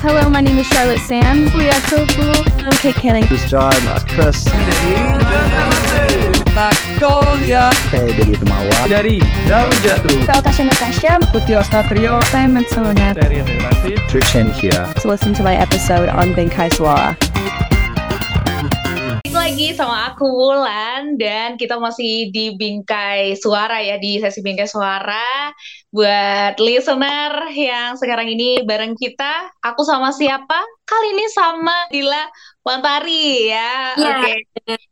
Hello, my name is Charlotte Sands. We are so cool. I'm Kate Canning. This is John, uh, Chris, saya dari Temawa. dari Daun Jatuh Saya Tasha Natasha. Ostatrio dari Relasi Trishan here. To listen to my episode on Bengkai Suara. Lagi sama aku Wulan dan kita masih di Bingkai Suara ya di sesi Bingkai Suara buat listener yang sekarang ini bareng kita aku sama siapa? Kali ini sama Dila Wantari ya. Iya, oke.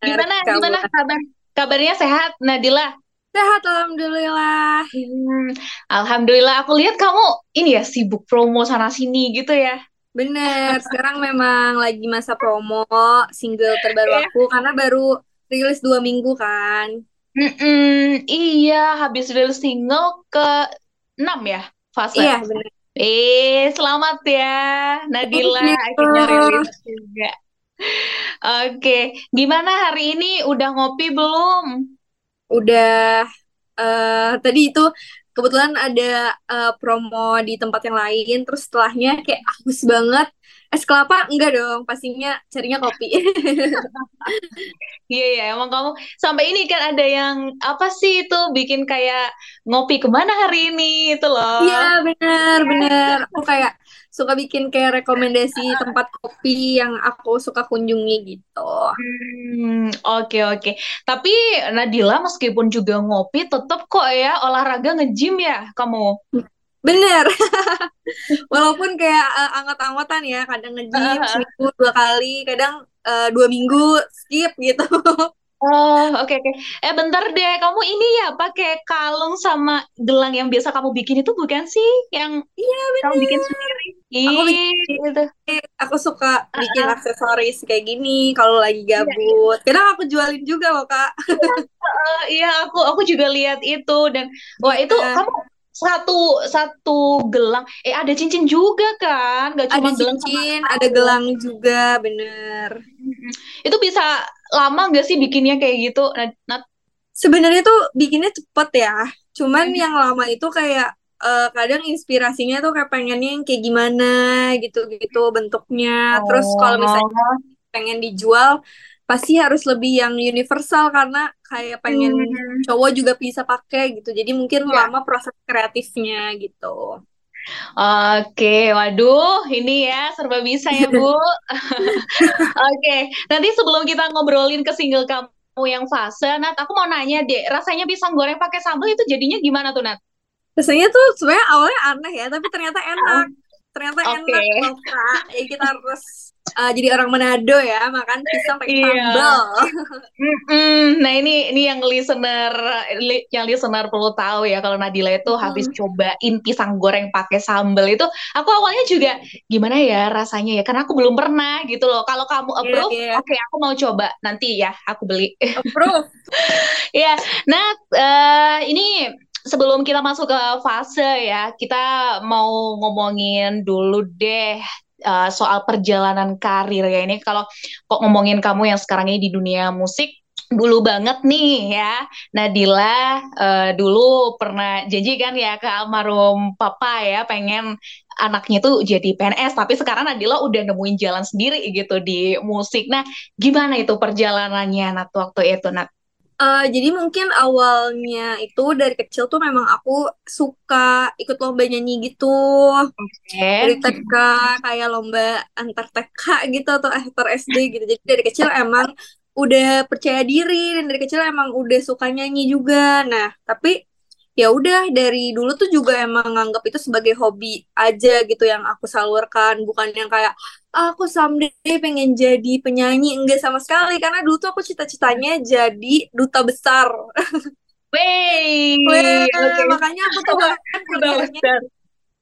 Gimana Kak gimana kabar? Kabarnya sehat? Nadila Sehat alhamdulillah. Hmm, Alhamdulillah. Aku lihat kamu ini ya sibuk promo sana sini gitu ya. Bener, sekarang memang lagi masa promo single terbaru Iya. aku karena baru rilis dua minggu kan. Mm-mm, iya habis rilis single ke 6 ya fase Iya bener. Eh, selamat ya, Nadila akhirnya rilis juga. Oke, gimana hari ini? Udah ngopi belum? Udah eh tadi itu kebetulan ada eh, promo di tempat yang lain, terus setelahnya kayak haus banget. Es kelapa enggak dong, pastinya carinya kopi. Iya, iya, emang kamu sampai ini kan ada yang apa sih itu bikin kayak ngopi ke mana hari ini itu loh. Iya bener bener. Aku kayak suka bikin kayak rekomendasi tempat kopi yang aku suka kunjungi gitu. Hmm, oke oke. Tapi Nadila meskipun juga ngopi, tetap kok ya olahraga nge-gym ya kamu. Bener. Walaupun kayak eh, anggot-anggotan ya, kadang nge-gym seminggu dua kali, kadang eh, dua minggu skip gitu. Oh, oke oke. Eh, bentar deh. Kamu ini ya pakai kalung sama gelang yang biasa kamu bikin itu bukan sih? Yang Iya kamu bener. bikin sendiri. Aku Ih, bikin. gitu. Aku suka bikin aksesoris kayak gini kalau lagi gabut. Kadang aku jualin juga loh, Kak. Eh, iya, aku aku juga lihat itu dan wah itu Iya. kamu satu satu gelang. Eh, ada cincin juga kan? Gak Ada cuma gelang sama cincin, ada kalung. gelang juga, bener. Itu bisa lama gak sih bikinnya kayak gitu? Nah, Sebenarnya tuh bikinnya cepet ya. Cuman Hmm. yang lama itu kayak eh, kadang inspirasinya tuh kayak pengennya yang kayak gimana gitu-gitu bentuknya. Terus kalau misalnya oh. pengen dijual pasti harus lebih yang universal karena kayak pengen Hmm. cowok juga bisa pakai gitu. Jadi mungkin Iya. lama proses kreatifnya gitu. Oke, waduh, ini ya serba bisa ya, Bu. Oke, nanti sebelum kita ngobrolin ke single kamu yang fase, Nat, aku mau nanya deh, rasanya pisang goreng pakai sambal itu jadinya gimana tuh, Nat? Rasanya tuh sebenarnya awalnya aneh ya, tapi ternyata enak. Ternyata Oke. enak loh, Kak. Ya kita harus uh, jadi orang Manado ya, makan pisang pakai Iya. sambal. Mm-mm. Nah ini ini yang listener li- yang listener perlu tahu ya kalau Nadila itu Hmm. habis cobain pisang goreng pakai sambal itu aku awalnya juga gimana ya rasanya ya karena aku belum pernah gitu loh. Kalau kamu Iya, approve, iya. oke aku mau coba nanti ya aku beli. Approve. Ya, nah eh, ini sebelum kita masuk ke fase ya, kita mau ngomongin dulu deh eh, soal perjalanan karir ya ini. Kalau kok ngomongin kamu yang sekarang ini di dunia musik, dulu banget nih ya, Nadila eh, dulu pernah janji kan ya ke almarhum papa ya, pengen anaknya tuh jadi PNS, tapi sekarang Nadila udah nemuin jalan sendiri gitu di musik. Nah, gimana itu perjalanannya Nat waktu itu Nat? Eh, jadi mungkin awalnya itu dari kecil tuh memang aku suka ikut lomba nyanyi gitu. Dari Oke. TK kayak lomba antar TK gitu atau antar SD gitu. Jadi dari kecil emang udah percaya diri dan dari kecil emang udah suka nyanyi juga. Nah, tapi ya udah dari dulu tuh juga emang nganggap itu sebagai hobi aja gitu yang aku salurkan, bukan yang kayak "Ah, aku someday pengen jadi penyanyi enggak sama sekali karena dulu tuh aku cita-citanya jadi duta besar. Wey, Weh, oke. makanya aku tuh bahkan besar.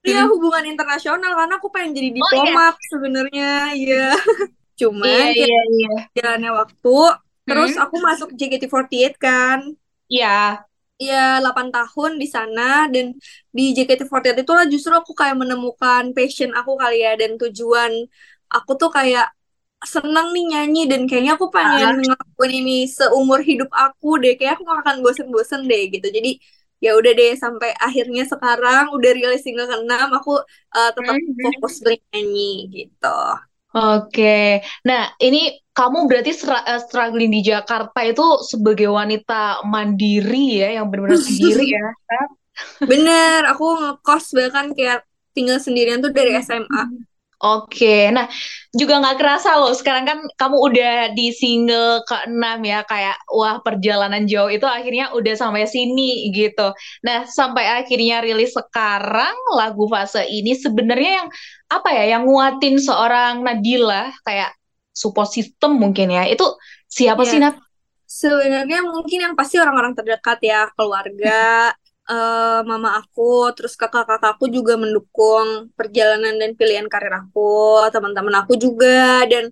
Iya hubungan internasional karena aku pengen jadi Oh iya, diplomat sebenarnya iya cuman iya, iya, iya. jalannya waktu terus Hmm, aku masuk JKT48 kan iya. Ya 8 tahun di sana dan di JKT48 itulah justru aku kayak menemukan passion aku kali ya dan tujuan aku tuh kayak seneng nih nyanyi dan kayaknya aku Ah, pengen ngelakuin ini seumur hidup aku deh kayak aku gak akan bosen-bosen deh gitu jadi ya udah deh sampai akhirnya sekarang udah rilis single ke-6 aku uh, tetap Mhm. fokus bernyanyi gitu. Oke, nah ini kamu berarti eh, struggling di Jakarta itu sebagai wanita mandiri ya, yang benar-benar sendiri ya. Nat? Bener, aku ngekos bahkan kayak tinggal sendirian tuh dari SMA. Oke, nah juga nggak kerasa loh. Sekarang kan kamu udah di single ke-6 ya, kayak wah perjalanan jauh itu akhirnya udah sampai sini gitu. Nah, sampai akhirnya rilis sekarang lagu fase ini sebenarnya yang apa ya, yang nguatin seorang Nadila kayak support system mungkin ya. Itu siapa Iya. sih Nat? Sebenarnya mungkin yang pasti orang-orang terdekat ya, keluarga, eh, mama aku, terus kakak-kakakku juga mendukung perjalanan dan pilihan karir aku, teman-teman aku juga, dan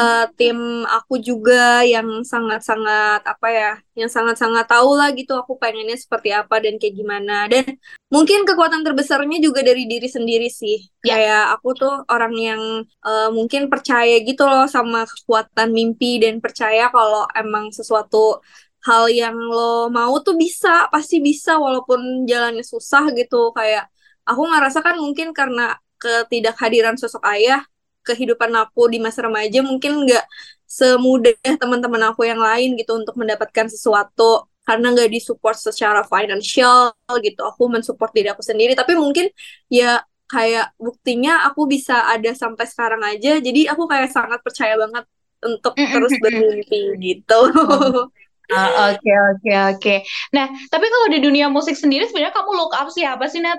eh, tim aku juga yang sangat-sangat apa ya, yang sangat-sangat tahu lah gitu aku pengennya seperti apa dan kayak gimana. Dan mungkin kekuatan terbesarnya juga dari diri sendiri sih. Ya. Kayak aku tuh orang yang eh, mungkin percaya gitu loh sama kekuatan mimpi dan percaya kalau emang sesuatu hal yang lo mau tuh bisa, pasti bisa walaupun jalannya susah gitu. Kayak aku ngerasa kan mungkin karena ketidakhadiran sosok ayah, kehidupan aku di masa remaja mungkin nggak semudah teman-teman aku yang lain gitu untuk mendapatkan sesuatu karena nggak disupport secara financial gitu. Aku mensupport diri aku sendiri, tapi mungkin ya kayak buktinya aku bisa ada sampai sekarang aja. Jadi aku kayak sangat percaya banget untuk terus bermimpi gitu. Ah, Oke, oke, oke. Nah, tapi kalau di dunia musik sendiri sebenarnya kamu look up siapa sih, Nat?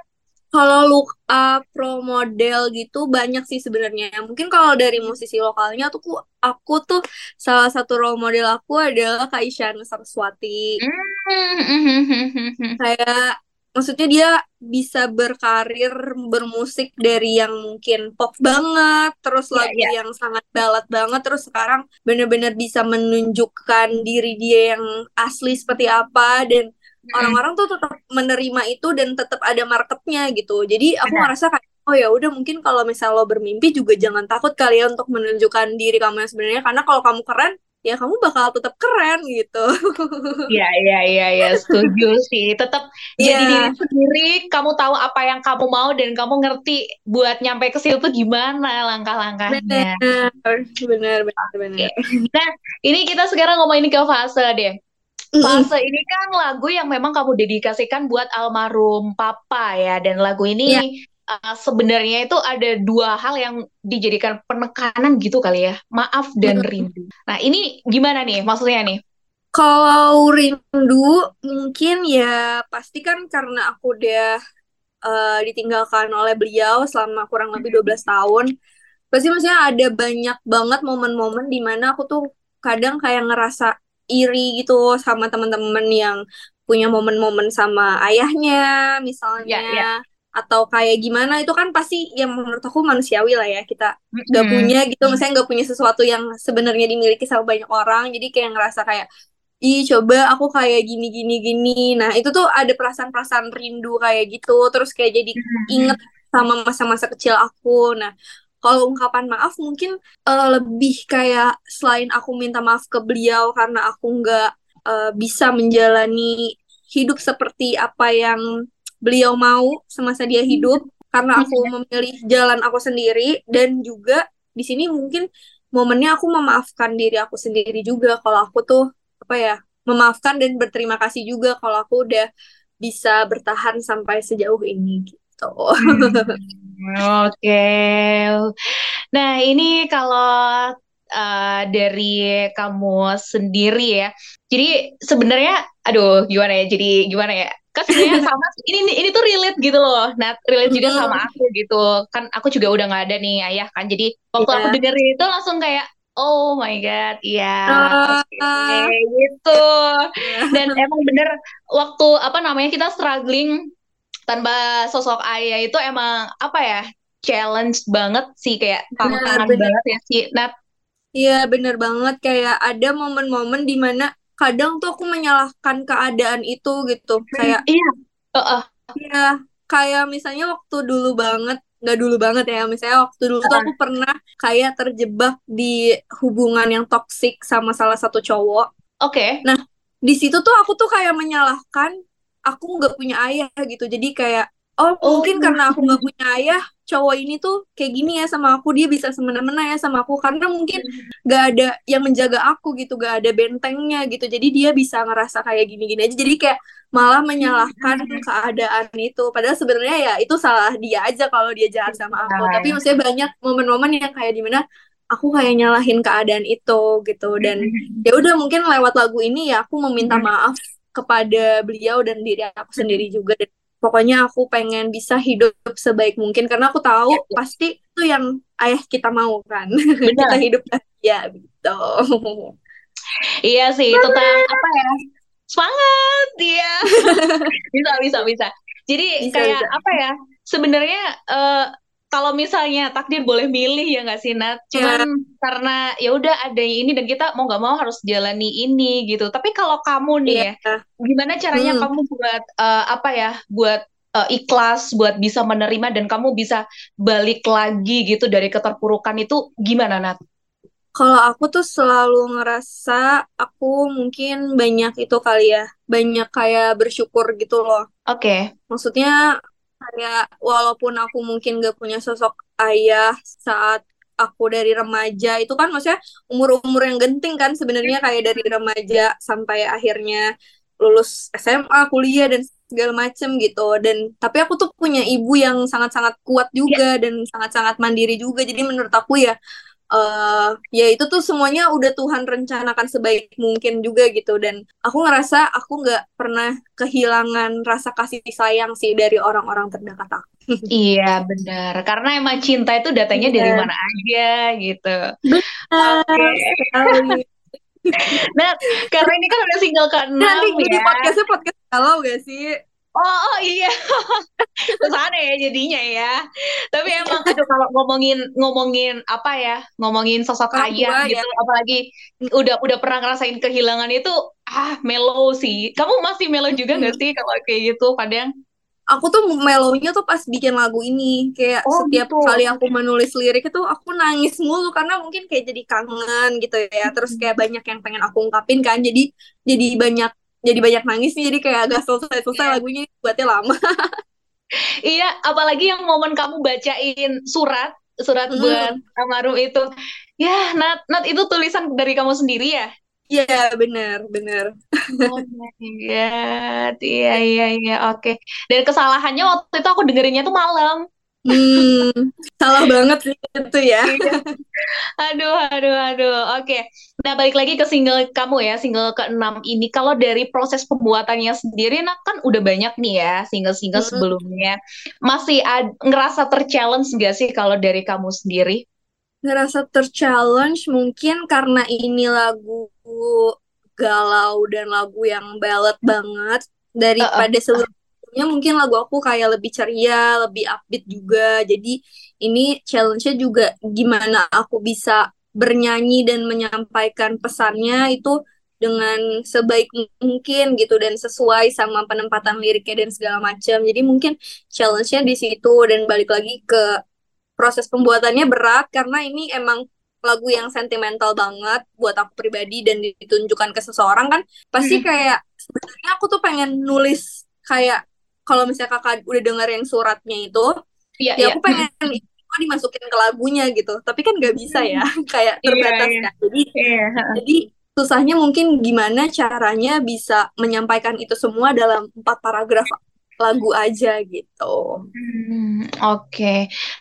Kalau look up pro model gitu banyak sih sebenarnya. Mungkin kalau dari musisi lokalnya tuh aku, aku tuh salah satu role model aku adalah Kak Isyana Saraswati. Hmm. Kayak maksudnya dia bisa berkarir bermusik dari yang mungkin pop banget, terus Iya, lagu iya. yang sangat ballad banget, terus sekarang bener-bener bisa menunjukkan diri dia yang asli seperti apa dan orang-orang tuh tetap menerima itu dan tetap ada marketnya gitu. Jadi aku Benar. ngerasa kayak oh ya udah mungkin kalau misal lo bermimpi juga jangan takut kali ya untuk menunjukkan diri kamu yang sebenarnya karena kalau kamu keren ya kamu bakal tetap keren gitu. Iya, iya, iya, iya, setuju sih. Tetap jadi Iya. diri sendiri, kamu tahu apa yang kamu mau dan kamu ngerti buat nyampe ke situ tuh gimana langkah-langkahnya. Bener, bener, bener, bener. Ini kita sekarang ngomongin ke fase deh. Fase ini kan lagu yang memang kamu dedikasikan buat almarhum papa ya, dan lagu ini Iya. Uh, sebenarnya itu ada dua hal yang dijadikan penekanan gitu kali ya, maaf dan rindu. Nah ini gimana nih maksudnya nih? Kalau rindu mungkin ya pasti kan karena aku udah eh, ditinggalkan oleh beliau selama kurang lebih 12 tahun. Pasti maksudnya ada banyak banget momen-momen di mana aku tuh kadang kayak ngerasa iri gitu sama teman-teman yang punya momen-momen sama ayahnya misalnya Ya, ya. Atau kayak gimana itu kan pasti yang menurut aku manusiawi lah ya kita nggak Mm-mm. punya gitu misalnya nggak punya sesuatu yang sebenarnya dimiliki sama banyak orang jadi kayak ngerasa kayak ih coba aku kayak gini gini gini. Nah itu tuh ada perasaan-perasaan rindu kayak gitu terus kayak jadi inget sama masa-masa kecil aku. Nah kalau ungkapan maaf mungkin eh, lebih kayak selain aku minta maaf ke beliau karena aku nggak eh, bisa menjalani hidup seperti apa yang beliau mau semasa dia hidup karena aku memilih jalan aku sendiri dan juga di sini mungkin momennya aku memaafkan diri aku sendiri juga kalau aku tuh apa ya memaafkan dan berterima kasih juga kalau aku udah bisa bertahan sampai sejauh ini gitu. Hmm, Oke. Nah, ini kalau uh, dari kamu sendiri ya. Jadi sebenarnya aduh gimana ya? Jadi gimana ya? Kan sebenarnya sama ini ini tuh relate gitu loh. Nah, relate juga sama aku gitu. Kan aku juga udah nggak ada nih ayah kan. Jadi waktu Iya. aku dengerin itu langsung kayak Oh my God, iya, Ah. oke, gitu. Dan emang bener waktu apa namanya kita struggling tanpa sosok ayah itu emang apa ya challenge banget sih kayak tantangan benar. banget ya sih. Nat. Iya bener banget kayak ada momen-momen di mana kadang tuh aku menyalahkan keadaan itu gitu kayak Iya. Heeh. ya kayak misalnya waktu dulu banget nggak dulu banget ya misalnya waktu dulu tuh aku pernah kayak terjebak di hubungan yang toksik sama salah satu cowok Oke. di situ tuh aku tuh kayak menyalahkan aku nggak punya ayah gitu jadi kayak oh, Oh. mungkin karena aku nggak punya ayah cowok ini tuh kayak gini ya sama aku dia bisa semena-mena ya sama aku. Karena mungkin nggak ada yang menjaga aku gitu gak ada bentengnya gitu. Jadi dia bisa ngerasa kayak gini-gini aja. Jadi kayak malah menyalahkan keadaan itu. Padahal sebenarnya ya itu salah dia aja kalau dia jahat sama aku. Iya, tapi iya. maksudnya banyak momen-momen yang kayak di mana aku kayak nyalahin keadaan itu gitu. Dan ya udah mungkin lewat lagu ini ya aku meminta Hmm. maaf kepada beliau dan diri aku sendiri juga. Dan pokoknya aku pengen bisa hidup sebaik mungkin karena aku tahu Iya, iya. pasti itu yang ayah kita mau kan kita hidup bahagia gitu Iya sih, tentang apa ya? Semangat, iya. bisa, bisa, bisa. Jadi Bisa, kayak bisa. apa ya? Sebenarnya eh, kalau misalnya takdir boleh milih ya nggak sih Nat? Cuman karena ya udah ada ini dan kita mau nggak mau harus jalani ini gitu. Tapi kalau kamu nih ya, Iya. gimana caranya Hmm. kamu buat eh, apa ya? Buat eh, ikhlas, buat bisa menerima dan kamu bisa balik lagi gitu dari keterpurukan itu gimana Nat? Kalau aku tuh selalu ngerasa aku mungkin banyak itu kali ya, banyak kayak bersyukur gitu loh. Oke. Maksudnya kayak walaupun aku mungkin gak punya sosok ayah saat aku dari remaja itu kan maksudnya umur-umur yang genting kan sebenarnya kayak dari remaja sampai akhirnya lulus SMA, kuliah dan segala macem gitu. Dan tapi aku tuh punya ibu yang sangat-sangat kuat juga dan sangat-sangat mandiri juga. Jadi menurut aku ya eh ya itu tuh semuanya udah Tuhan rencanakan sebaik mungkin juga gitu dan aku ngerasa aku nggak pernah kehilangan rasa kasih sayang sih dari orang-orang terdekat aku. Iya benar, karena emang cinta itu datangnya dari Iya. mana aja gitu. Ah. Nah, karena ini kan udah single ke-6 Nanti ya. podcastnya podcast galau gak sih? Oh, oh iya. Ke sana ya jadinya ya. Tapi emang aduh kalau ngomongin ngomongin apa ya? Ngomongin sosok Orang ayah gitu, apalagi udah udah pernah ngerasain kehilangan itu ah mellow sih. Kamu masih mellow juga nggak sih kalau kayak gitu kadang? Aku tuh mellownya tuh pas bikin lagu ini kayak Oh, setiap gitu. kali aku menulis lirik itu aku nangis mulu karena mungkin kayak jadi kangen gitu ya. Terus kayak banyak yang pengen aku ungkapin kan. Jadi jadi banyak jadi banyak nangis nih jadi kayak agak selesai-selesai Iya. lagunya buatnya lama. Iya, apalagi yang momen kamu bacain surat, surat Mm. buat almarhum itu. Ya, Nat, Nat itu tulisan dari kamu sendiri ya? Iya bener bener. Oh my God, iya, iya, iya, oke. Dan kesalahannya waktu itu aku dengerinnya tuh malam. Hmm, salah banget sih itu ya. Aduh, aduh, aduh, oke. Nah, balik lagi ke single kamu ya, single ke-6 ini. Kalau dari proses pembuatannya sendiri, nah kan udah banyak nih ya single-single Mm. sebelumnya. Masih ad- ngerasa ter-challenge nggak sih kalau dari kamu sendiri? ngerasa ter-challenge mungkin karena ini lagu galau dan lagu yang ballad banget daripada sebelumnya mungkin lagu aku kayak lebih ceria, lebih upbeat juga. Jadi ini challenge-nya juga gimana aku bisa bernyanyi dan menyampaikan pesannya itu dengan sebaik mungkin gitu dan sesuai sama penempatan liriknya dan segala macam. Jadi mungkin challenge-nya di situ dan balik lagi ke proses pembuatannya berat karena ini emang lagu yang sentimental banget buat aku pribadi dan ditunjukkan ke seseorang kan pasti Hmm. kayak sebenarnya aku tuh pengen nulis kayak kalau misalnya kakak udah dengerin suratnya itu Iya, ya iya. aku pengen itu dimasukin ke lagunya gitu tapi kan nggak bisa ya kayak Iya, terbatas iya. kan jadi Iya. jadi susahnya mungkin gimana caranya bisa menyampaikan itu semua dalam empat paragraf lagu aja gitu. Hmm, oke.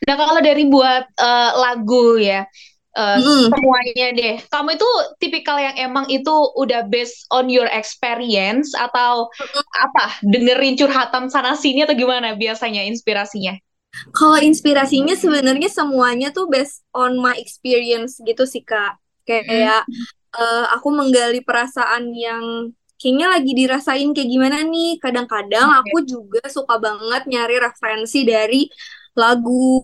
Nah, kalau dari buat eh, lagu ya, eh, Mm-mm. semuanya deh. Kamu itu tipikal yang emang itu udah based on your experience atau apa? Dengerin curhatan sana sini atau gimana biasanya inspirasinya? Kalau inspirasinya sebenarnya semuanya tuh based on my experience gitu sih Kak. Kayak eh, aku menggali perasaan yang kayaknya lagi dirasain kayak gimana nih. Kadang-kadang Oke. aku juga suka banget nyari referensi dari lagu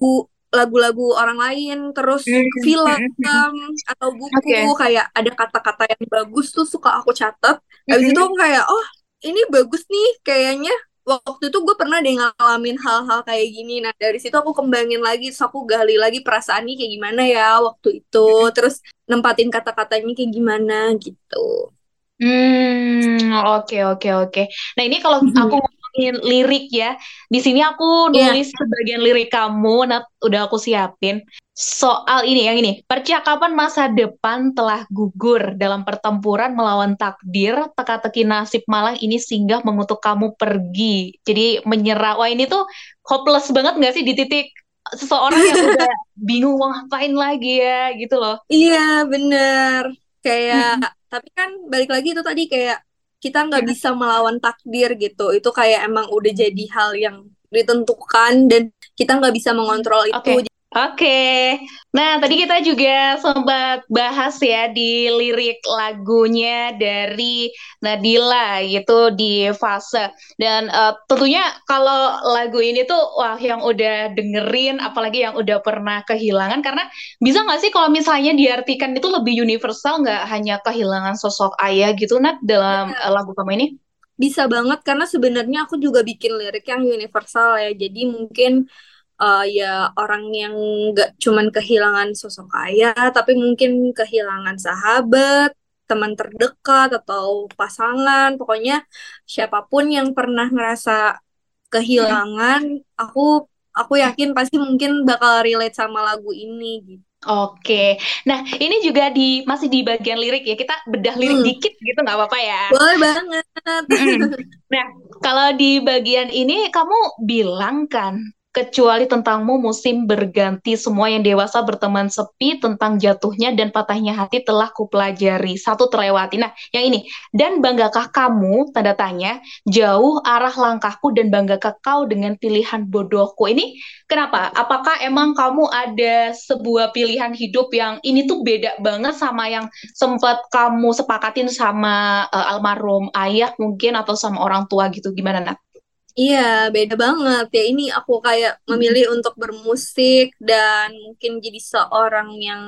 lagu-lagu orang lain, terus Hmm, film hmm, atau buku Oke. kayak ada kata-kata yang bagus tuh suka aku catat. Habis itu aku kayak oh ini bagus nih kayaknya waktu itu gue pernah deh ngalamin hal-hal kayak gini. Nah, dari situ aku kembangin lagi, terus aku gali lagi perasaannya kayak gimana ya waktu itu, terus nempatin kata-katanya kayak gimana gitu. Hmm, oke oke oke. Nah, ini kalau aku ngomongin lirik ya, di sini aku Iya. nulis sebagian lirik kamu, nah udah aku siapin. Soal ini, yang ini. Percakapan masa depan telah gugur dalam pertempuran melawan takdir, teka-teki nasib malang ini singgah mengutuk kamu pergi. Jadi menyerah. Wah, ini tuh hopeless banget nggak sih di titik seseorang yang udah bingung mau ngapain lagi ya, gitu loh. Iya, bener. Kayak, tapi kan balik lagi itu tadi kayak kita nggak bisa melawan takdir gitu. Itu kayak emang udah jadi hal yang ditentukan dan kita nggak bisa mengontrol itu. Oke. Oke, nah tadi kita juga sempat bahas ya di lirik lagunya dari Nadila gitu di fase dan eh, tentunya kalau lagu ini tuh wah yang udah dengerin apalagi yang udah pernah kehilangan karena bisa nggak sih kalau misalnya diartikan itu lebih universal nggak hanya kehilangan sosok ayah gitu Nat dalam eh, lagu kamu ini? Bisa banget karena sebenarnya aku juga bikin lirik yang universal ya. Jadi mungkin uh, ya orang yang nggak cuman kehilangan sosok ayah, tapi mungkin kehilangan sahabat, teman terdekat atau pasangan, pokoknya siapa pun yang pernah ngerasa kehilangan, aku aku yakin pasti mungkin bakal relate sama lagu ini gitu. Oke, nah ini juga di masih di bagian lirik ya kita bedah lirik Hmm. dikit gitu nggak apa-apa ya. Boleh banget. Nah, kalau di bagian ini kamu bilang kan, kecuali tentangmu musim berganti, semua yang dewasa berteman sepi, tentang jatuhnya dan patahnya hati telah kupelajari. Satu terlewati. Nah, yang ini. Dan banggakah kamu, tanda tanya, jauh arah langkahku dan banggakah kau dengan pilihan bodohku? Ini kenapa? Apakah emang kamu ada sebuah pilihan hidup yang ini tuh beda banget sama yang sempat kamu sepakatin sama eh, almarhum ayah mungkin atau sama orang tua gitu gimana Nat? Iya, beda banget. Ya ini aku kayak memilih untuk bermusik dan mungkin jadi seorang yang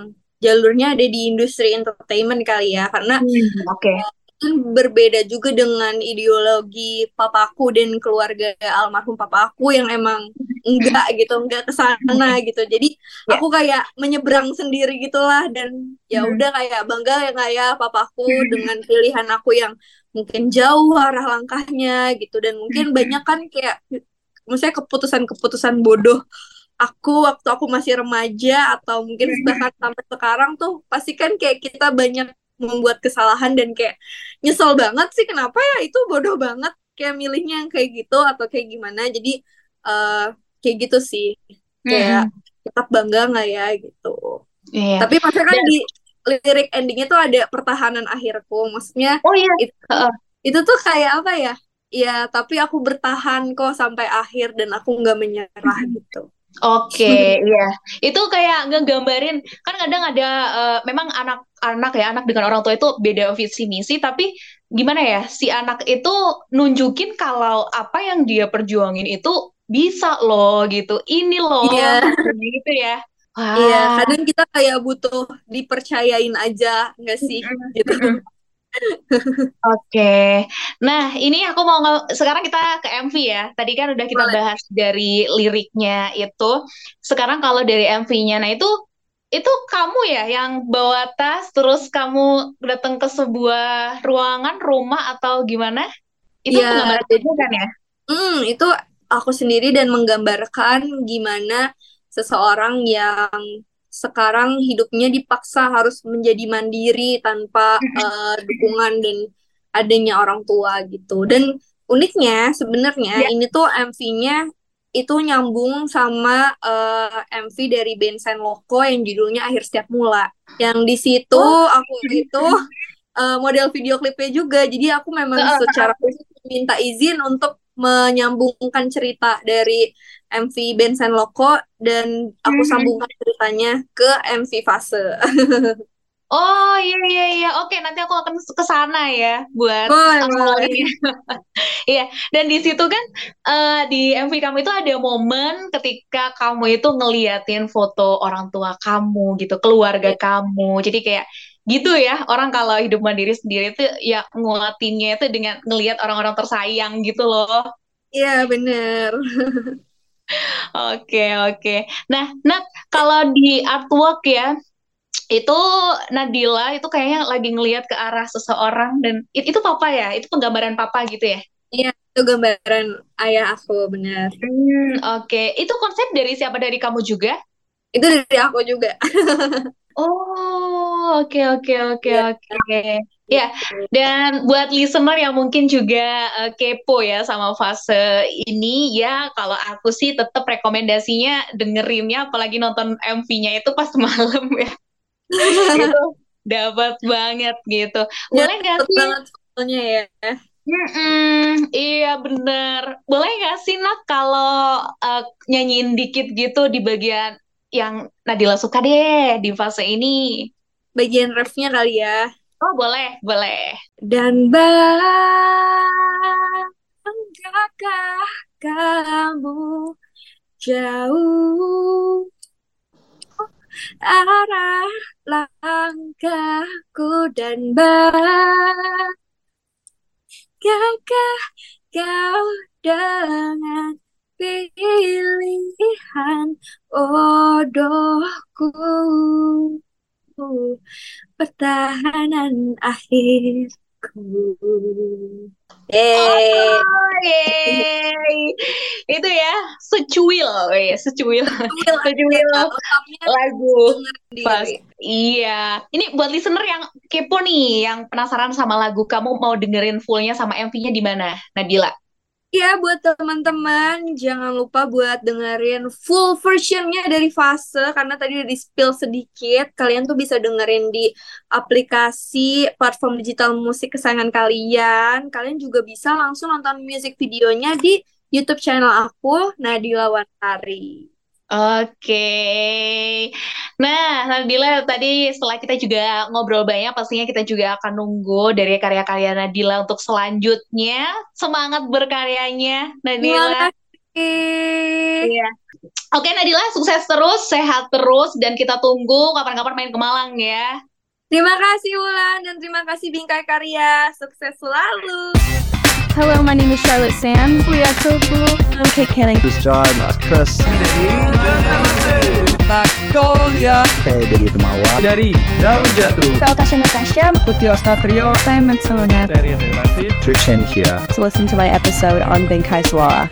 jalurnya ada di industri entertainment kali ya. Karena Oke. kan berbeda juga dengan ideologi papaku dan keluarga almarhum papaku yang emang enggak gitu, enggak ke sana gitu. Jadi Ya. aku kayak menyeberang sendiri gitulah dan ya Hmm. udah kayak bangga ya kayak papaku dengan pilihan aku yang mungkin jauh arah langkahnya gitu. Dan mungkin banyak kan kayak maksudnya keputusan-keputusan bodoh aku waktu aku masih remaja atau mungkin bahkan sampai sekarang tuh pasti kan kayak kita banyak membuat kesalahan dan kayak nyesel banget sih kenapa ya itu bodoh banget kayak milihnya yang kayak gitu atau kayak gimana. Jadi eh kayak gitu sih. Kayak tetap bangga nggak ya gitu. Iya. tapi maksudnya kan Dan- di lirik endingnya tuh ada pertahanan akhirku maksudnya Oh iya. itu, itu tuh kayak apa ya ya tapi aku bertahan kok sampai akhir dan aku nggak menyerah gitu Oke, iya. Itu kayak ngegambarin kan kadang ada eh, memang anak-anak ya, anak dengan orang tua itu beda visi misi, tapi gimana ya? Si anak itu nunjukin kalau apa yang dia perjuangin itu bisa loh gitu. Ini loh Iya. gitu ya. Wah. Iya, kadang kita kayak butuh dipercayain aja, nggak sih? Gitu. Oke, nah ini aku mau nge- sekarang kita ke MV ya. Tadi kan udah kita Boleh. bahas dari liriknya itu. Sekarang kalau dari MV-nya, nah itu itu kamu ya yang bawa tas, terus kamu datang ke sebuah ruangan, rumah atau gimana? Itu penggambaran jadi- kamu kan ya? Hmm, itu aku sendiri dan menggambarkan gimana seseorang yang sekarang hidupnya dipaksa harus menjadi mandiri tanpa eh, dukungan dan adanya orang tua gitu. Dan uniknya sebenarnya Ya. ini tuh MV-nya itu nyambung sama eh, MV dari band Sen Loko yang judulnya Akhir Setiap Mula. Yang di situ Oh. aku itu eh, model video klipnya juga. Jadi aku memang secara khusus minta izin untuk menyambungkan cerita dari MV Bensen Loko dan aku Mhm. sambungkan ceritanya ke MV Fase. Oh iya iya iya, oke nanti aku akan ke sana ya buat Boleh. Iya, dan di situ kan eh, di MV kamu itu ada momen ketika kamu itu ngeliatin foto orang tua kamu gitu, keluarga kamu. Jadi kayak gitu ya, orang kalau hidup mandiri sendiri itu ya nguatinnya itu dengan ngelihat orang-orang tersayang gitu loh. Iya bener. Oke, oke. Nah, Nat, kalau di artwork ya, itu Nadila itu kayaknya lagi ngelihat ke arah seseorang dan it- itu papa ya, itu penggambaran papa gitu ya. Iya, itu gambaran ayah aku benar. Hmm, oke. Itu konsep dari siapa dari kamu juga? Itu dari aku juga. Oh, oke oke oke Iya. oke. Ya, dan buat listener yang mungkin juga eh, kepo ya sama fase ini, ya kalau aku sih tetap rekomendasinya dengerinnya, apalagi nonton MV-nya itu pas malam ya. Dapat banget gitu. Ya, Boleh nggak sih? banget soalnya ya. Mm-mm, iya bener. Boleh nggak sih Nak kalau eh, nyanyiin dikit gitu di bagian yang Nadila suka deh di fase ini? Bagian refnya kali ya. Oh boleh, boleh. Dan banggakah kamu jauh arah langkahku dan banggakah kau dengan pilihan bodohku pertahanan akhirku. Eh, Oh, yeay. Itu ya, secuil, ya, secuil, secuil lengkapnya lagu. Pas. Iya. Ini buat listener yang kepo nih, yang penasaran sama lagu kamu mau dengerin fullnya sama MV-nya di mana, Nadila? Ya, buat teman-teman, jangan lupa buat dengerin full versionnya dari Fase, karena tadi udah di-spill sedikit. Kalian tuh bisa dengerin di aplikasi platform digital musik kesayangan kalian. Kalian juga bisa langsung nonton music videonya di YouTube channel aku, Nadila Wantari. Oke. Nah, Nadila tadi setelah kita juga ngobrol banyak, pastinya kita juga akan nunggu dari karya-karya Nadila untuk selanjutnya. Semangat berkaryanya, Nadila. Iya. Oke, Nadila, sukses terus, sehat terus, dan kita tunggu kapan-kapan main ke Malang ya. Terima kasih Wulan dan terima kasih Bingkai Karya. Sukses selalu. Hello, my name is Charlotte Sam. We are so cool. I'm Kate Canning. This is John, Mas Chris. Victoria Saya dari Temawa. dari Daun Jatuh. Natasha Natasha. Putih Ostatrio Simon Sona. dari David. Trick Shen here. To listen to my episode on Benkai Suara.